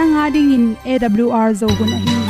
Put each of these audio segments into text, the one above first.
Nanga dingin awr zo hun a hi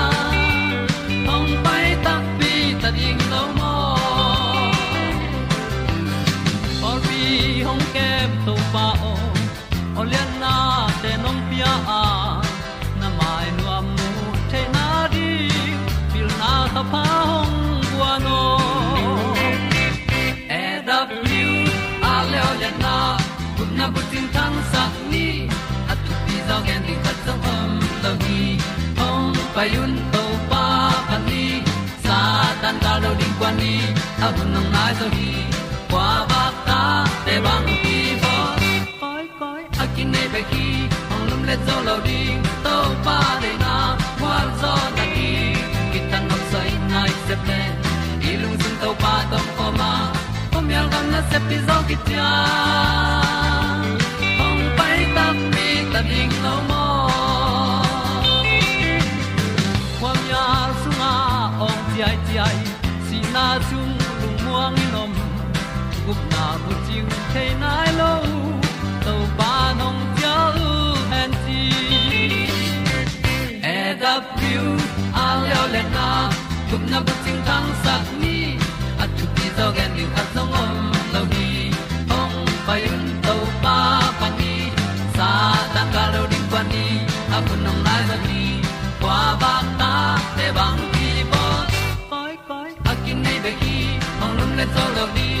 hong to pa pan ni, sa tan ga lo ding kwan ni, a bu nang mai so hi kwa ba ta te bang ki bo koi koi, a kin nei be ki, ong lum le zo lo ding to pa de na kwa zo ta ki. Ki tan nok sai nai se pe ilung sun to pa tom ko ma. Ko mi al gam na se pi zo ki tia. Chiu the nai lo to pa nong pia u han ti e da pru a leo le na gup na bu chiu tang sat ni at tu pi zo gen ni at song om lo ni ong to pa pa ni sa ta ka lo ding pa ni, a bu nong lai za ni kwa ba ta te bang ki bo koi koi a kin nei be ki ong lum le zo lo ni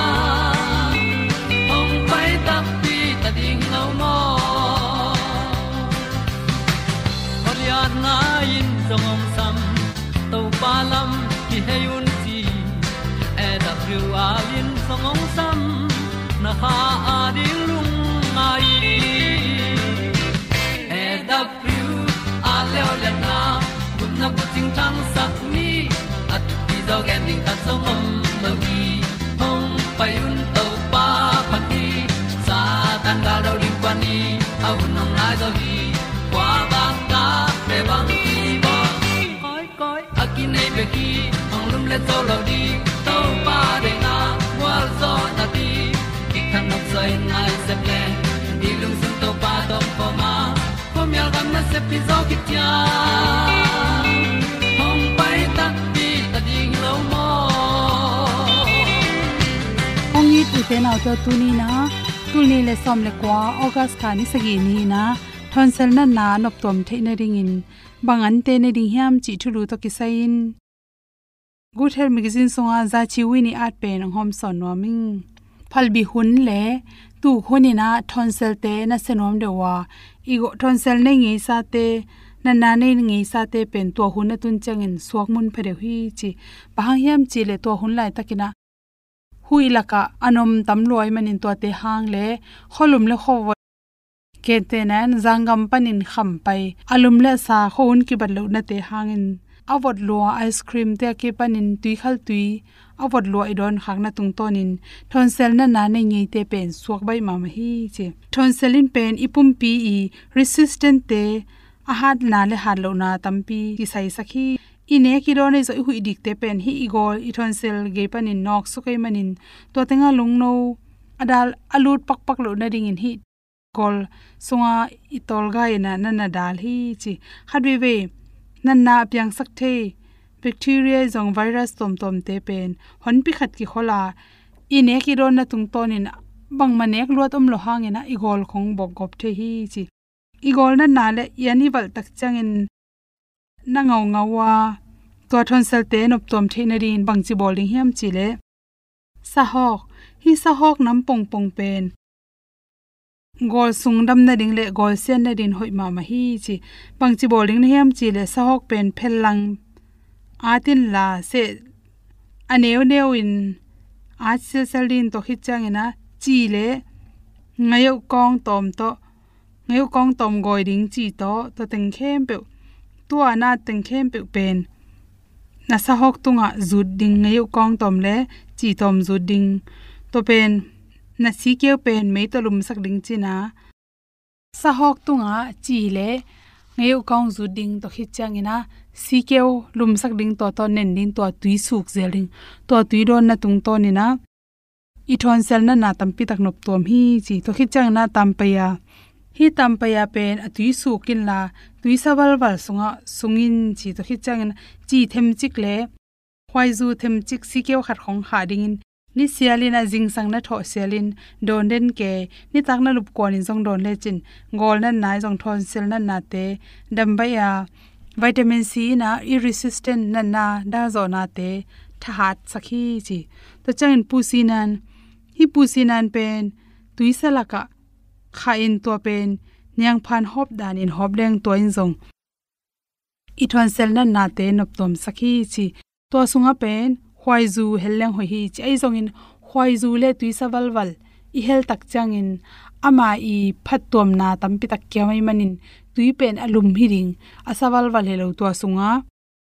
ti dog ta song om mo gi hong pai un to pa pa ti sa tan ga do ri pa ni au nong lai do gi kwa ba ta pe bang ki bo koi koi a nei be ki ong lum le to lo di to pa de na wa zo na ti ki kan nok sai nai se ple ni lung sun to pa do po ma. Po mi gam na se pi zo ki te nau to tu ni na tu ni le som le kwa august kha ni sagi ni na thonsel na na nop tom the na ring in bangan te ne ding hiam chi thulu to ki sain good health magazine songa za chi wi ni at pe nang hom son no ming phal bi hun le tu honina thonsel te, na senom de wa, igo thonsel nei ngi sa te, na na nei ngi sa te pen to hun na tun changin suak mun phare hi chi. Pahang hiam chi le to hun lai takina hui laka, anom tam loi manin to te hang le, kholum le kho ke te nan, zangam panin kham pai. Alum le sa khon ki badlo na te hangin. Awat lua ice cream te ke panin tui khal tui. Awat lua idon khakna tung tonin. Thonsel na na nei ngei te pen suak bai ma hi che. Thonselin pen ipum pi i resistant te. Ahat na le hat lo na tampi ki sai sakhi ine ki ro nei zo hu dik te pen hi igol i thon sel ge panin nok su kai manin. To tenga lung no adal alut pak pak lo na ding in hi kol sunga i tol ga ina na na dal hi chi. Hadwe we nan na pyang sak the bacteria zong virus tom tom te pen. Hon pi khat ki khola ine ki ron na tung ton in bang manek luat om lo hang ina igol khong bok gop the hi chi. Igol na na le yani wal tak changin na ngau ngawa to thon sel te nop tom the na rin bang chi bowling hiam chi le sa hok hi sa hok nam pong pong pen gol sung dam na ding le gol sen na din hoi ma ma hi chi bang chi bowling na hiam chi le sa hok pen phel lang atin la se aneu neu in a sel sel din to khit chang ina chi le ngayo kong tom to ngayo kong tom goi ding chi to to teng khem pe tu ana teng khem pe pen na sa hok tunga zut ding ngayo kong tom le, chi tom zut ding. To pen, na si keu pen me to lum sak ding china sa hok tunga chi le ngeu kong zut ding to khit chang ina. Si keu lum sak ding to to nen din to tui suk zeling to tui don na tung to ni na i thon sel na na tampi tak nop tom hi chi. To khit chang na tam pa ya hi tam pa ya pen atui su kin la, tui sawal wal sunga, sungin chi to hi chang chi them chik le. Khwai zu them chik si keu khat khong kha ding in. Ni sialin a jing sang na tho sialin, don den ke, ni tak na lup ko ni jong don le chin. Gol na nai jong thon sel na na te. Dam ba ya, vitamin c na irresistant na na da zo na te. Tha hat sakhi chi. To changin pusinan hi pu pusinan pen tuisalaka kha in to pen, nyang phan hop dan in hop leng to in jong i thon sel na na te nop tom sakhi chi. To sunga pen khwai zu helleng ho hi chi ai zong in khwai zu le tui sa wal wal. I hel tak chang in, ama i phat tom na tam pi tak kya mai manin. Tui pen alum hi ring asawal wal helo to sunga.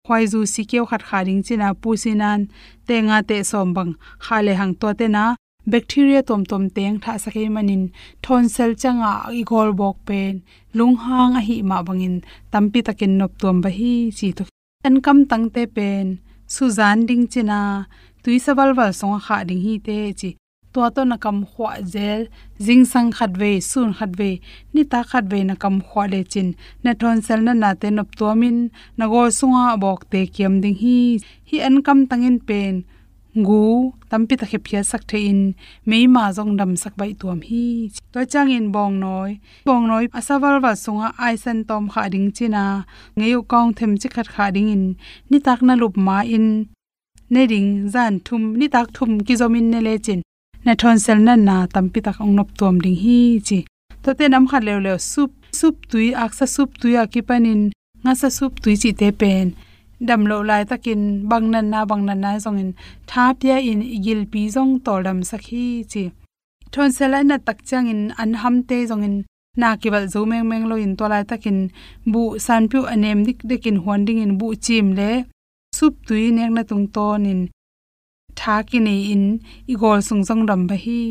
Khwai zu si keu khat kharing china pusinan te nga te som bang. Khale hang to te na bacteria tom tom teng tha sakhe manin thonsel changa i gol bok pen lung hang a hi ma bangin tampi takin nop tom ba hi chi to an kam tang te pen suzan ding china tui sawal wal song kha ding hi te chi to to na kam khwa zel jing sang khat ve sun khat ve ni ta khat ve na kam khwa le chin na thon sel na na te nop to min na go sunga bok te kiam ding hi hi an kam tangin pen gu tampi ta khepia sak the in meima jong dam sak bai tuam hi. To chang in bong noi. Bong noi asawal wa sunga aisan tom kha ding china. Ngeu kong them chi khat kha ding in. Ni tak na lup ma in. Ne ding, zan thum, ni tak thum ki zomin ne le chin. Na thon sel na na, tampi tak ong nop tuam ding hi chi. To te nam khat lew lew sup sup tui aksa sup tui akipanin nga sa sup tui chi te pen dam lo lai takin bang nan na bang nan na zong in tha pia in igil pi zong to dam sakhi chi. Thon sela na tak chang in an ham te zong in na kiwal zo meng meng lo in to lai takin bu san pyu anem dik dekin hon ding in bu chim le. Sup tui nek na tung ton in tha ki nei in igol sung jong dam ba hi.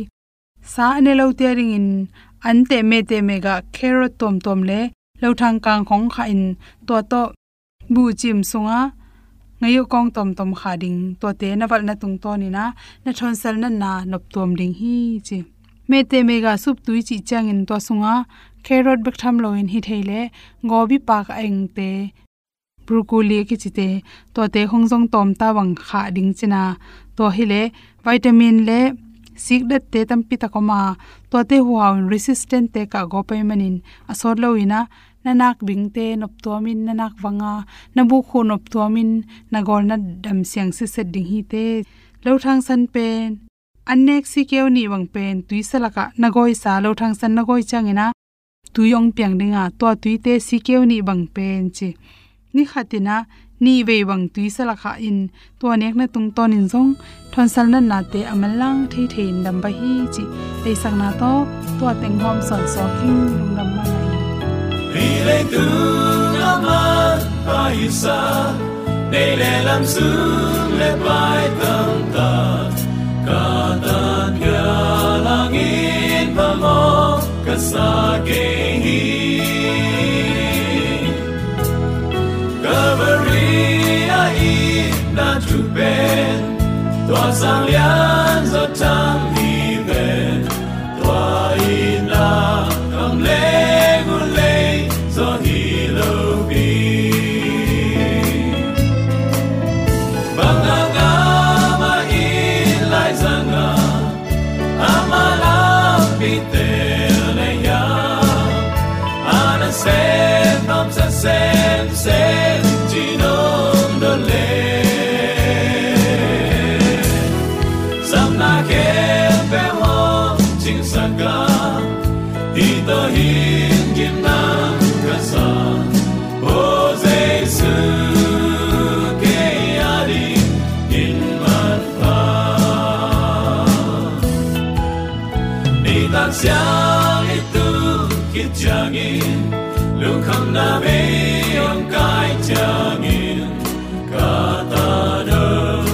Sa ne lo te ring in an te me te me ga carrot tom tom le. Lo thang kang khong kha in to to bu chim sunga ngayo kong tom tom kha ding, to te na wal na tung to ni na na thon sel na na nop tom ding hi chi. Me te me ga sup tui chi chang in to sunga carrot bek tham lo in hi theile gobi pak eng te, broccoli ki chite to te hong jong tom ta wang kha ding china to hi le, vitamin le, sik dat te tam pi ta ko ma to te huwa resistant te ka go pe manin asor lo ina nanak bingte nop tuamin nanak wanga nabu khu nop tuamin nagol na dam siang se se ding hi te lo thang san pen anek si keu ni wang pen, tui salaka nagoi sa lo thang san nagoi changena. Tuyong piang dinga to tuite si keu ni bang pen chi ni khatina, ni ve wang tui salaka in to nek na tung ton in zong. Thon sal na na te amalang thei thein dam ba hi chi. Te sang na to to teng hom son so king lung ram ma vì lấy le tu mắt ma xa, để để làm lam lệ bay tâm ta cả ta kia lang nghìn và mo cả xa ge hi Calvary ai na tu bên tua sang lian zo tam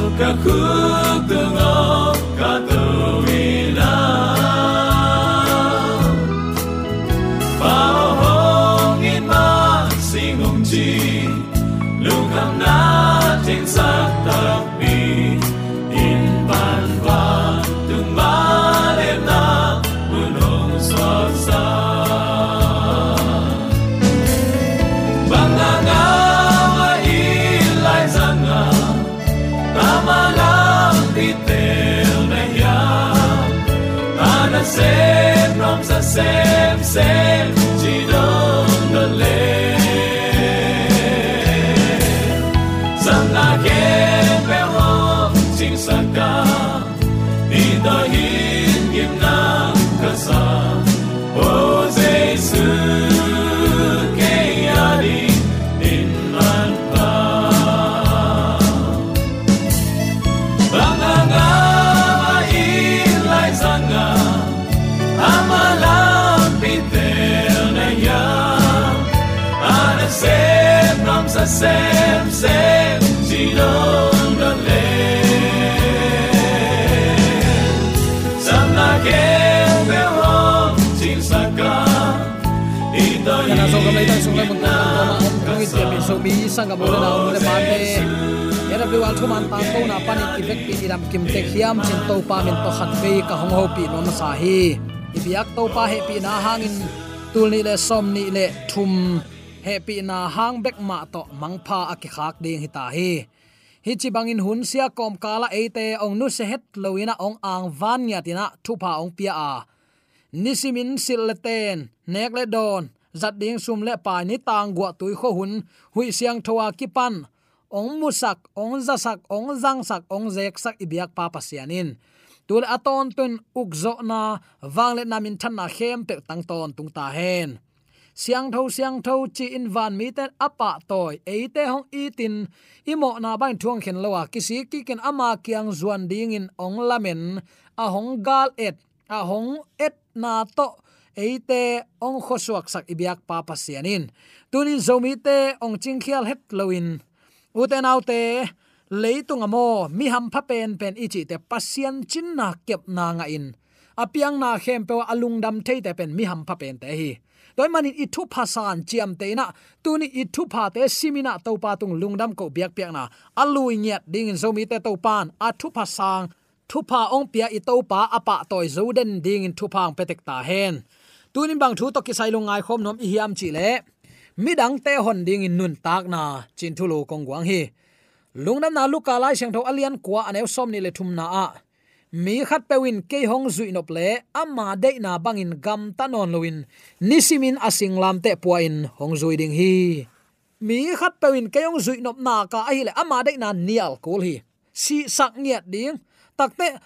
lung kham nam sa sem sem Sinong na le Sam na kem pe ho Ching sa ka Ito kana so kam lai sung lai mun ta ma om kong i tiam so mi sang ga mo na mo le man te ya da biwal thuman ta ko na pan i vek pi iram kim te khiam chin to pa min to khat ve ka hong ho pi no ma sa hi. I biak to pa he pi na hangin tul ni le som ni le thum happy na hang bek ma to mangpha a ki khak ding hi ta hi. Hi chi bangin hun sia kom kala ate ong nu se het loina ong ang van nya tina thu pa ong pia a. Nisimin silten nek le don, zat ding sum le pa ni tang gwa tui kho hun, hui siang thowa ki pan. Ong musak ong zasak ong zangsak ong zek sak ibyak pa pasianin tul aton tun ukzo na wangle namin thanna khem pe tang ton tung ta hen siang tho siang tho chi in van mi ten apa toy. Te hong itin imo na ban thuang khen lowa kisi ki ken ama kyang zuan ding in ong lamen. A hong gal et. A hong et na to. Eite ong khosuak sak ibyak pa pasianin tunin zomi te ong chingkhial het loin uten autte leitung amo. Mi ham pha pen pen ichi te pasian chin na kep na nga in. Apiang na khem pe alung dam thei te pen mi ham pha pen te hi toy manin i thu phasan chiam te na tu ni i thu pha te simina to pa tung lungdam ko biak piak na alui nyet ding in zomi te to pan a thu phasang thu pha ong pia i to pa apa toy zoden ding in thu phang petek ta hen tunin bang thu to ki sai lungai khom nom i hiam chi le midang te hon ding in nun tak na chin thu lo kong wang hi. Lungnam na luka lai sang tho alian kwa anew som ni le thum na a mi khat pewin ke hong zui nop le, amma de na bangin gam tanon loin nisimin asing lam te puain hong zui ding hi. Mi khat pewin ke hong zui nop na ka hi le, amma de na nial kul hi. Si sak nghiat ding. Takte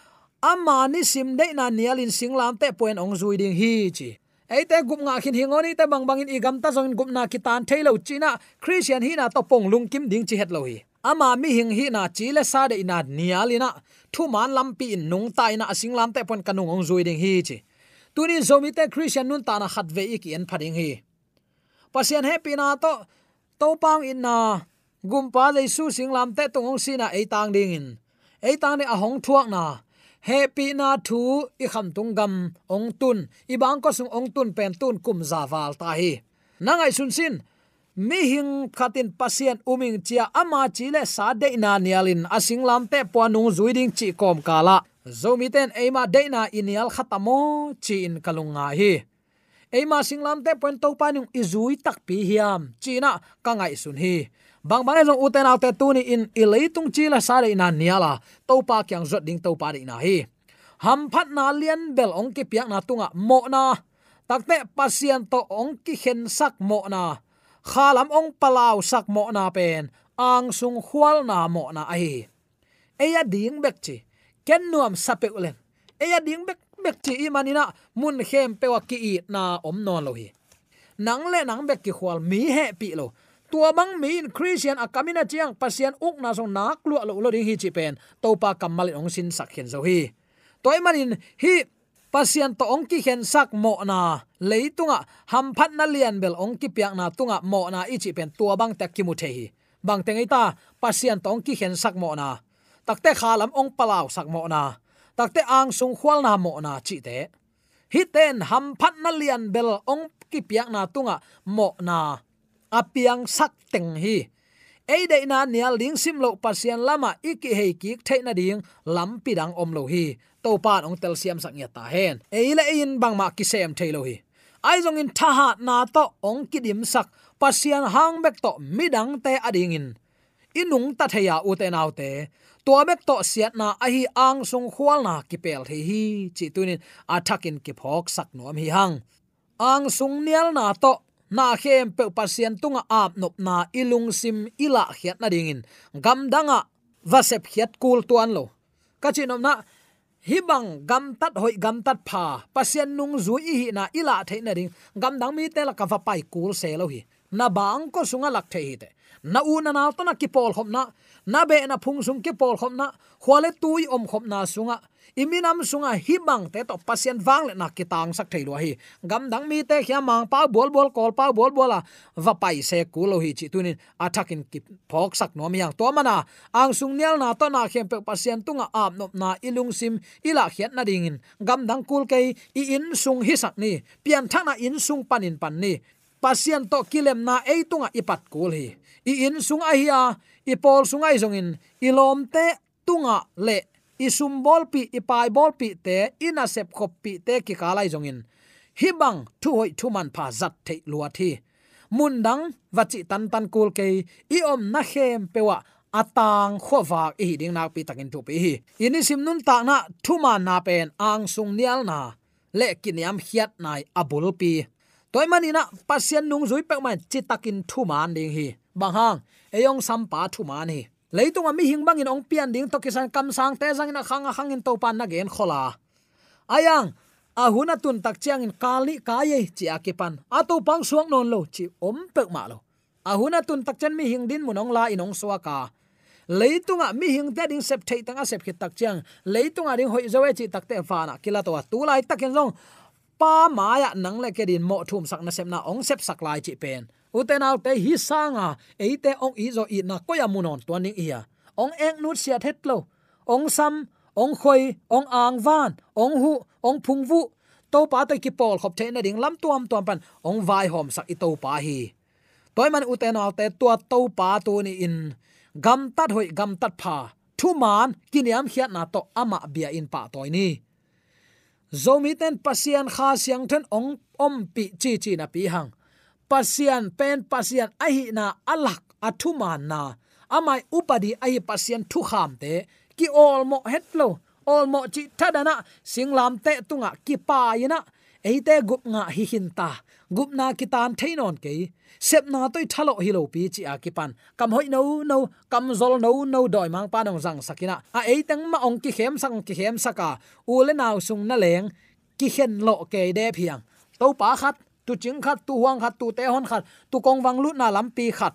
ama ni sim de na nialin singlam te puain ong zui ding hi chi. Eite gup nga khin hingoni te bang bangin igam ta zong gup na kitan thailo china christian hi na to pong lung kim ding chi het lo hi. Ama mi hing hi na chi le sa de ina. nialina thu man lampi in nung ta na asing lam te pon kanung ong zui ding hi chi. Tunin zomi te christian nun ta na khat ve iki en phading hi. Pasian happy na to to pang in na gumpa le su sing lam te tong ong sina ei tang ding in. Ei tang ne a hong thuak na. Happy na thu i kham tung gam ong tun. I bang ko sung ong tun pen tun kum za wal ta hi. Nangai sun sin mi hing khatin pasien uming chia ama chile sa de na nialin asing lam te nung zuiding chi kom kala zomi ten eima de na inial khatamo chi in kalunga hi. Eima singlam te point to panung izui tak pi hiam. China kangai sun hi. Bang bang jong uten autte tu ni in ileitung chi la sa le na niala. To pa kyang zot ding to pa ri na hi. Ham phat na lian bel ong ki piak na tunga mo na. Takte pasien to ong ki hen sak mo na khalam ong palau sak mo na pen, ang sung khwal na mo na ai eya ding bek chi, ken nuam sape ulen. Eya ding bek bek chi i manina mun khem pewa ki i na om non lo hi. Nang le nang bek ki khwal mi he pi lo. Tua bang mi in christian akamina chiang pasian uk na song nak lu lo lo ding hi chi pen to pa kamal ong sin sak hen zo hi. Toy manin hi pasian to ongki hen sak mo na leitunga ham phat na lian bel ongki piak na tunga mo na ichi pen tua bang tak ki mu the hi. Bang tengai ta pasian to ongki hen sak mo na. Takte khalam ong palaw sak mo na. Takte ang sung khwal na mo na chi te. Hi ten, ham phat na lian bel ong ki piak na tunga mo na. Apiang sak teng hi ei dei na nial ding sim lo pasian lama iki hei ki theina ding lam pidang om lo hi. To pan ong tel siam sang ya ta hen. Ei le in bang ma ki sem thailo hi. Ai jong in tha ha na to ong ki dim sak. Pasian hang bek to midang te ading in. Inung ta theya u te nau te. To bek to siat na a hi ang sung khwal na ki pel the hi. Chi tunin athakin ki phok sak nom hi hang. Ang sung nial na to na khem pe pasien tunga ap nop na ilung sim ila khiat na dingin gam danga, vasep khiat kul tuan lo. Kachinom na hibang gam tat hoi gam tat pha. Pasien nung zu i hi na ila the na ding. Gam dang mi te la ka va pai kul se lo hi. Na bang ko sunga lak the hi te. Na u na na to na ki pol khom na. Na be na phung sung ki pol khom na. Khwale tui om khom na sunga iminam sunga hibang te to pasien wang le na kitang sak thailo hi. Gam dang mi te khya mang pa bol bol kol, pa bol bola va pai se ku lo hi chi tunin athakin ki phok sak nom yang to mana ang sung nial na to na khem pe pasien tunga ap nop na ilung sim ila khiat na dingin gam dang kul ke i in sung hi sak ni. Pian thana in sung panin pan ni. Pasien to kilem na ei tunga ipat kul hi. I in sung a hi a, i pol sungai zongin ilom te tunga le isum bol pi ipai bol pi te, ina sep khop pi te ki kalai jongin hibang thu hoi thu man pha zat the lua thi. Mundang wachi tan tan kul ke i om na khem pewa, atang khowa i ding nak pi takin tu pi. Hi ini sim nun ta na thu ma na pen ang sung nial na. Le kiniam hiat nai abul pi. Toy manina pasien nung zui pek man chi takin thu man ding hi. Bang hang, eyong sampa thu man hi leitung ami hing bangin ong pian ding tokisan kam sang te zang na khang khang in topan na gen khola. Ayang, a huna tun tak chiang in kali, kaye chi akipan. A to pang suang non lo, chi om pek ma lo. A huna tun tak chen mi hing din munong la inong suwa ka leitunga mi hing te ding sep thei tanga sep khit tak chiang. Leitunga ding hoi zoe chi tak te fa na. Kila to tu lai takin long pa maya nang le ke din mo thum sak na sep na ong sep sak lai chi pen uten au te hi sanga eite ong i zo i na koya munon to ning ia à. ong eng nut sia thet lo ong sam, ong khoi ong ang van ong hu, ong phung vu to pa to ki pol khop the na ding lam tuam tuam pan, ong vai hom sak i to pa hi toy man uten au te tua to pa tu ni in. Gam tat hoi gam tat pha thu man kiniam khiat na to ama bia in pa toy ni zomi ten pasian kha siang then ong om pi chi chi na pi hang pasian, pen pasian, ahi na alak athuman na. Amai upadi ahi pasian thu kham te. Ki all mo hetlo all mo chi thadana singlam te tunga ki pa ina eite gup nga hi hin ta. Gup na ki tan thainon ke. Sep na toi thalo hi lo pi chi a ki pan. Kam hoi no no kam zol no no doi mang pa nong jang sakina a eitang ma ong ki khem sang ki khem saka. U le naw sung na leng. Ki hen lo ke de phiang. To pa khat tu ching khat, tu huang khat, tu te hon khat, tu kong wang lut na lam pi khat.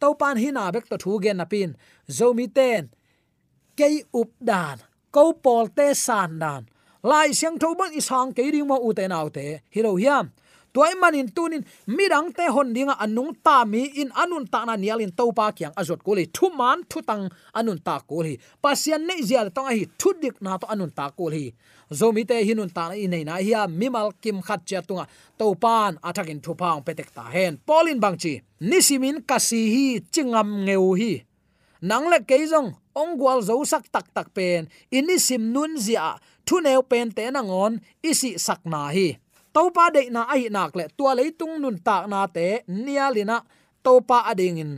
To pan hi na bek to thu gen na pin. Zomi ten, kei up dan ko pol te san dan. Lai siang tho bang isang ke ding ma u te nau te. Hi lo hiam toy manin tunin, midang te hon dinga anung ta mi in anun ta na nialin to pa kyang azot ko le thu man thu tang anun ta ko hi pasian nei zial tong hi thu dik na to anun ta ko hi zomi te hinun ta na nei na hiya mimal kim khat cha tunga. Topan athakin thu paung petek ta hen. Polin bangchi, nisimin kasi hi, chingam ngeu hi. Nang le keizong ong gwal zo sak tak tak pen. Ini sim nun zia, thu neu pen te na ngon, isi sak na hi topa de na ai nak le tua le tung nun tak na te, nia lina topa ading in.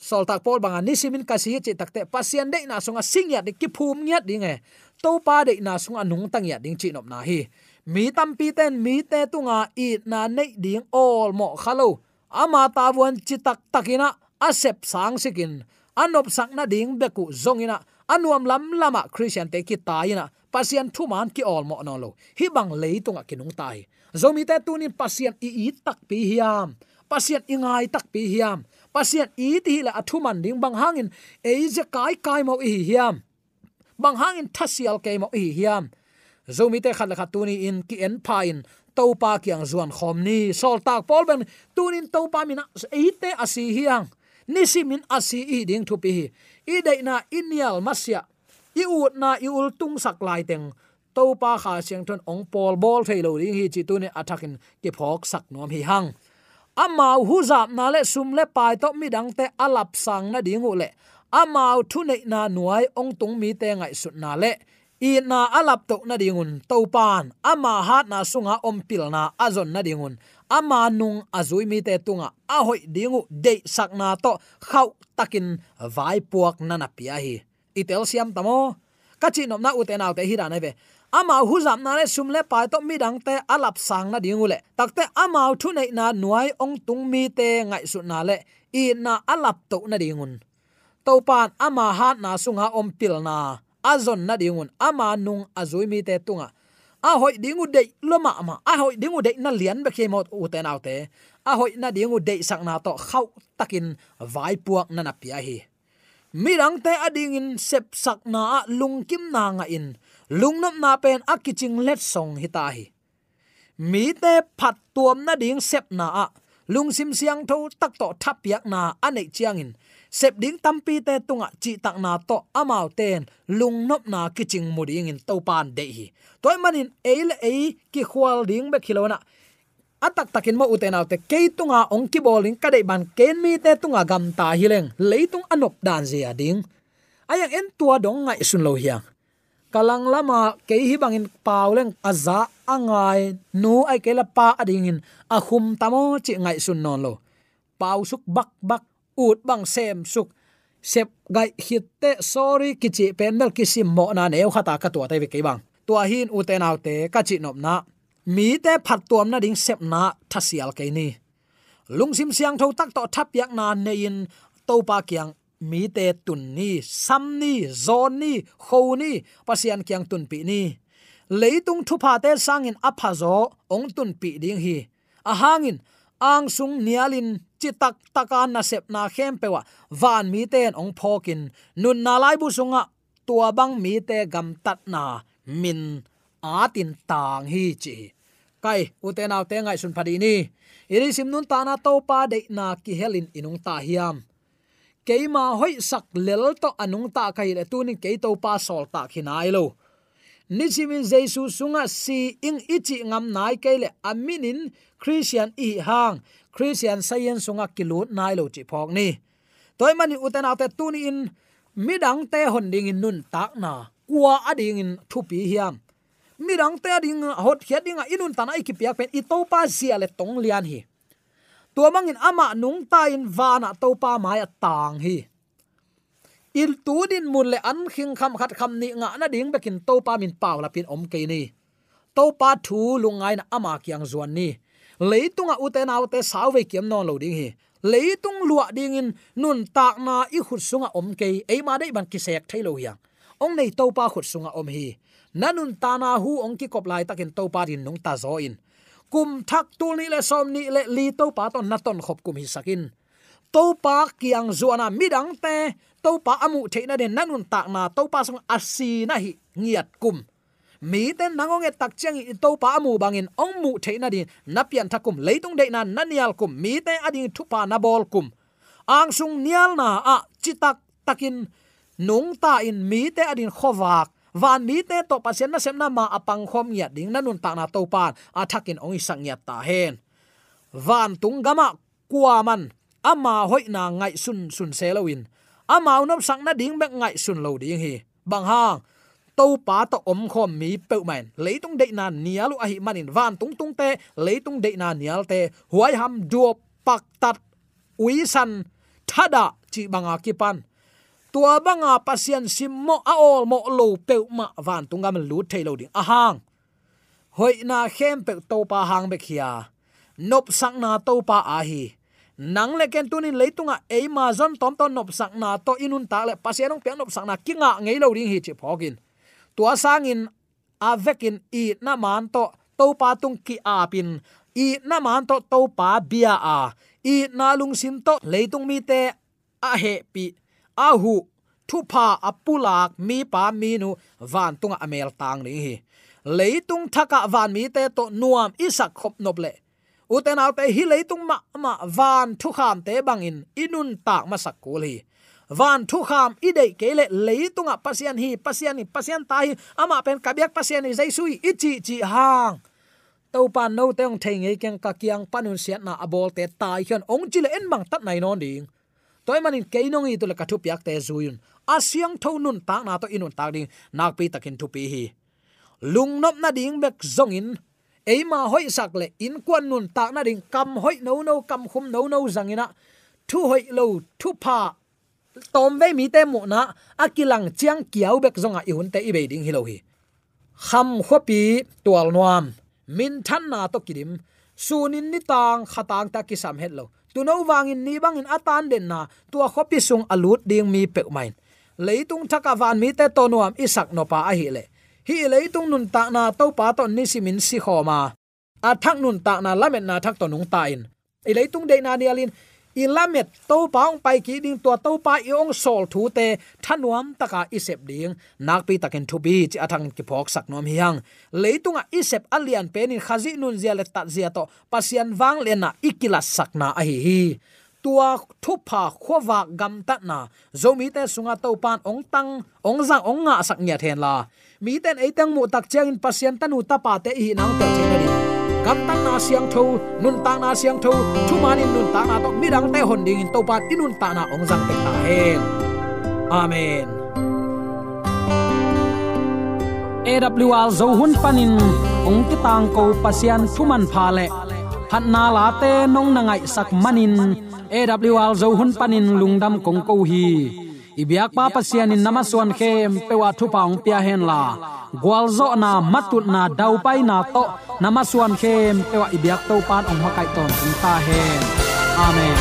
Sol tak pol banga nisimin kasi chi takte pasien de na sunga singya de ki phum nya dinge topa de na sunga nung tang ya ding chi nop na hi. Mi tam pi ten, mi te tunga i na nei ding all mo khalo ama ta won chi tak takina asep sang sikin anop sak na ding beku zongina anuam lam lama christian te ki taina pasien thuman ki all mo no lo. Hi bang leitunga kinung tai zomi te tunin pasien i i tak pi hiam. Pasian ingai tak pi hiam. Pasien i ti la athu man ding bang hangin. E je kai kai mo i hiam. Bang hangin thasial ke mo i hiam. Zomi te khat khat tuni in ki en pain to pa kyang zuan khom ni. Sol tak pol ben tunin to pa mina e te asi hiang. Nisimin asi i ding thu pi i dei na inial masya i ut na i ul tung sak lai teng to pa kha siang thon ong pol bol thailo ring hi chi tu ne athakin ke phok sak nom hi hang. Amau hu zap na le sum le pai to mi dang te alap sang na dingu le. Amau thu nei na nuai ong tung mi te ngai sut na le. I na alap to na dingun to pan ama hat na sunga om pil na azon na dingun. Ama nung azui mi te tunga a hoi dingu de sak na to khau takin vai puak na na pia hi. Itel siam tamo kachi nom na uten autte hi ra ve ama hu zam na le sum le pai to mi dang te alap sang na dingule takte ama thu nei na nuai ong tung mi te ngai su na le. I na alap to na dingun to pan ama ha na sunga om pil na. Azon na dingun ama nung azui mi te tunga. A hoi dingu dei loma ama. A hoi dingu dei na lian be ke mot u te nau te. A hoi na dingu dei sak na to khau takin vai puak na na pia hi. Mirang te ading in sep sak na lung kim na nga in lungnam na pen akiching let song hita hi. Mi te phat tuam na ding sep na a. Lung sim siang tho tak to thap yak na ane chiang in. Sep ding tampi te tunga chi tak na to amau ten lung nop na kiching muding in to pan de hi. Toy manin eil e ki khwal ding be khilona atak takin mo uten autte ke tunga ong ki bowling ka dei ban ken mi te tunga gam ta hileng leitung anop dan zia ding. Ayang en tua dong ngai sun lo hiang kalang lama ke hi bangin pauleng, aza angai nu ai ke la pa ading in a tamo, chi ngai sun non lo. Pau suk bak bak, ut bang sem suk. Sep gai hit te, sorry, kichi penal kisim mo na ne khata ka tua te ve ke bang. Tua hin uten te ka chi nop na. Mi te phat tuam na ding sep na, thasial ke ni. Lungsim siang tho tak to thap yak na nein to pa kyang mi te tun ni, sam ni zon ni kho ni, pasian kyang tun pi ni. Leitung thu pha te sangin apha zo, ong tun pi ding hi. A hangin ang sung nialin, chitak takan na sep na khem pewa van mi ten ong phokin nun na lai bu sunga, tua bang mi te gam tat na min atin tang hi chi. Kai uten aw te ngai sun phadi ni. Iri sim nun ta na to pa de na ki helin inung ta hiam keima hoi sak lel to anung ta kai le tu ni ke to pa sol ta khinai lo. Ni chimin jesu sunga si ing ichi ngam nai ke le aminin christian i hang, christian sayen sunga kilu nai lo chi phok ni. Toy mani uten ate te tu ni in, midang te hon ding in nun tak na, kwa ading in thupi hiam. Midang te ding hot khia ding inun tanai ki piak pen, i to pa zia le tong lian hi tua mangin ama nung ta in vana to pa mai tang hi. Il tu din mun le an khing kham khat kham ni nga na ding bekin to pa min paw la pin om ke ni. To pa thu lungai na ama kyang zuan ni. Leitunga uten autte sawe kiam non lo ding hi. Leitung lua ding in nun tak na i khut sunga om ke ei ma dei ban kisek thailo yang ong nei to pa khut sunga om hi. Nanun ta na hu ong ki kop lai takin to pa din nong ta zo in kum thak tu ni le som ni le li to pa ton na ton khop kum hi sakin. To pa kiang zuana midang te, to pa amu theina den nanun tak na to pa song asi na hi ngiat kum. Mi ten nangong e tak chang i to pa amu bangin ong mu theina din, na pian thakum leitung de na nanial kum, mi te ading thupa na bol kum. Ang sung nial na a chitak takin, nung ta in mi te adin khowak van ni te to pasien na sem na ma apang khom ya ding na nun ta na to pan. A thakin ong isang ya ta hen. Van tung gama kuaman ama hoi na ngai sun sun selawin ama unom sang na ding bek ngai sun lo ding hi. Bang hang. To pa to om khom mi pe man leitung de na nialu a hi manin. Van tung tung te, leitung de na nial te. Huai ham duop pak tat. Uisan thada chi banga kipan pan tua banga pasian simmo a ol mo lo pe ma van tunga man lu thailo ding. A hang. Hoi na khem pe to pa hang be khia nop sang na to pa a hi. Nang le ken tunin leitunga eima zon tom ton nop sang na to inun ta le pasianong pe nop sang na kinga ngei lo ding hi chi phogin tua sangin avekin i na man to to pa tung ki apin i na man to to pa bia a. I na lung sin to leitung mi te a he pi ahu, thupa, apulak, mi, pa, mi, nu, van tunga, amel, tang, ni, hi. Leitung thaka van, mi, te to nuam isak khop nop le uten al te, hi leitung ma ma van, thu, kham, te bangin inun tak ma sak ko hi van, thu, kham, i dei ke le leitunga pasian hi pasian ni pasian ta, hi. Ama pen kabyak pasian ni jaisui ichi chi hang to pan no teong thei ngei keng ka kiang panun siat na abol te, tai hian ong chile en mang tat nai non ding toy manin keinong i to le kathu piak te zuyun asyang tho nun ta na to inun ta ding nak pi takin thu pi hi lung nop na ding bek zongin eima hoi sak le in kwan nun ta na ding kam hoi no no kam khum no no zangina thu hoi lo thu pa tom ve mi te mu na akilang chiang kiau bek zonga i hun te i be ding hi lo hi kham khopi tual nuam min than na to kidim sunin ni tang khatang ta ki sam het lo. Tu no wangin ni bangin atan den na tua khopi sung alut ding mi pe main. Leitung thaka van mi te tonuam isak no pa a hi le. Hi leitung nun ta na to pa to ni simin si khoma. A thak nun ta na lamet na thak to nung ta in. I leitung de na ni alin ilamet to paung pai ki ding to to pa iong sol thu te thanuam taka isep ding. Nak pi taken thu bi, chi athang ki phok sak nom hiang. Leitunga isep alian penin khazi nun zia le ta zia to, pasian wang le na ikila sakna a hi hi. Tua thupa khowa gam ta na. Zomi te sunga to pan ong tang, ong za ong nga sak nya then la. Mi ten ei tang mu tak chang in pasien tanu ta pa te hi nang te chen ni gam tang na siang tho nun tang na siang tho thu manin nun tang na to mi dang te hon ding in to pan inun ta na ong zang te ta hen amen. AWR zo hun panin ong ti tang ko pasian thuman pha le phat na la te nong na ngai sak manin AWR zo hun panin lungdam kong ko hi ibyak pa pasian in namaswan khem pewa thu paung pia hen la. Gwalzo na matut na dau pai na to. Namaswan khem pewa ibyak to pan ong hakai ton ta hen. Amen.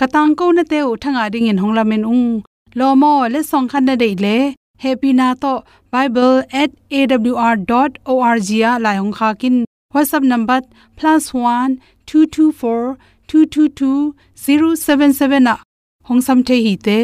Katang ko na te thanga ding in honglamen ung. Lomo le song khan na dei le happy na to bible@awr.org ya la hong kha kin. Whatsapp number +1 224 222 077 na. Hong sam the hi te.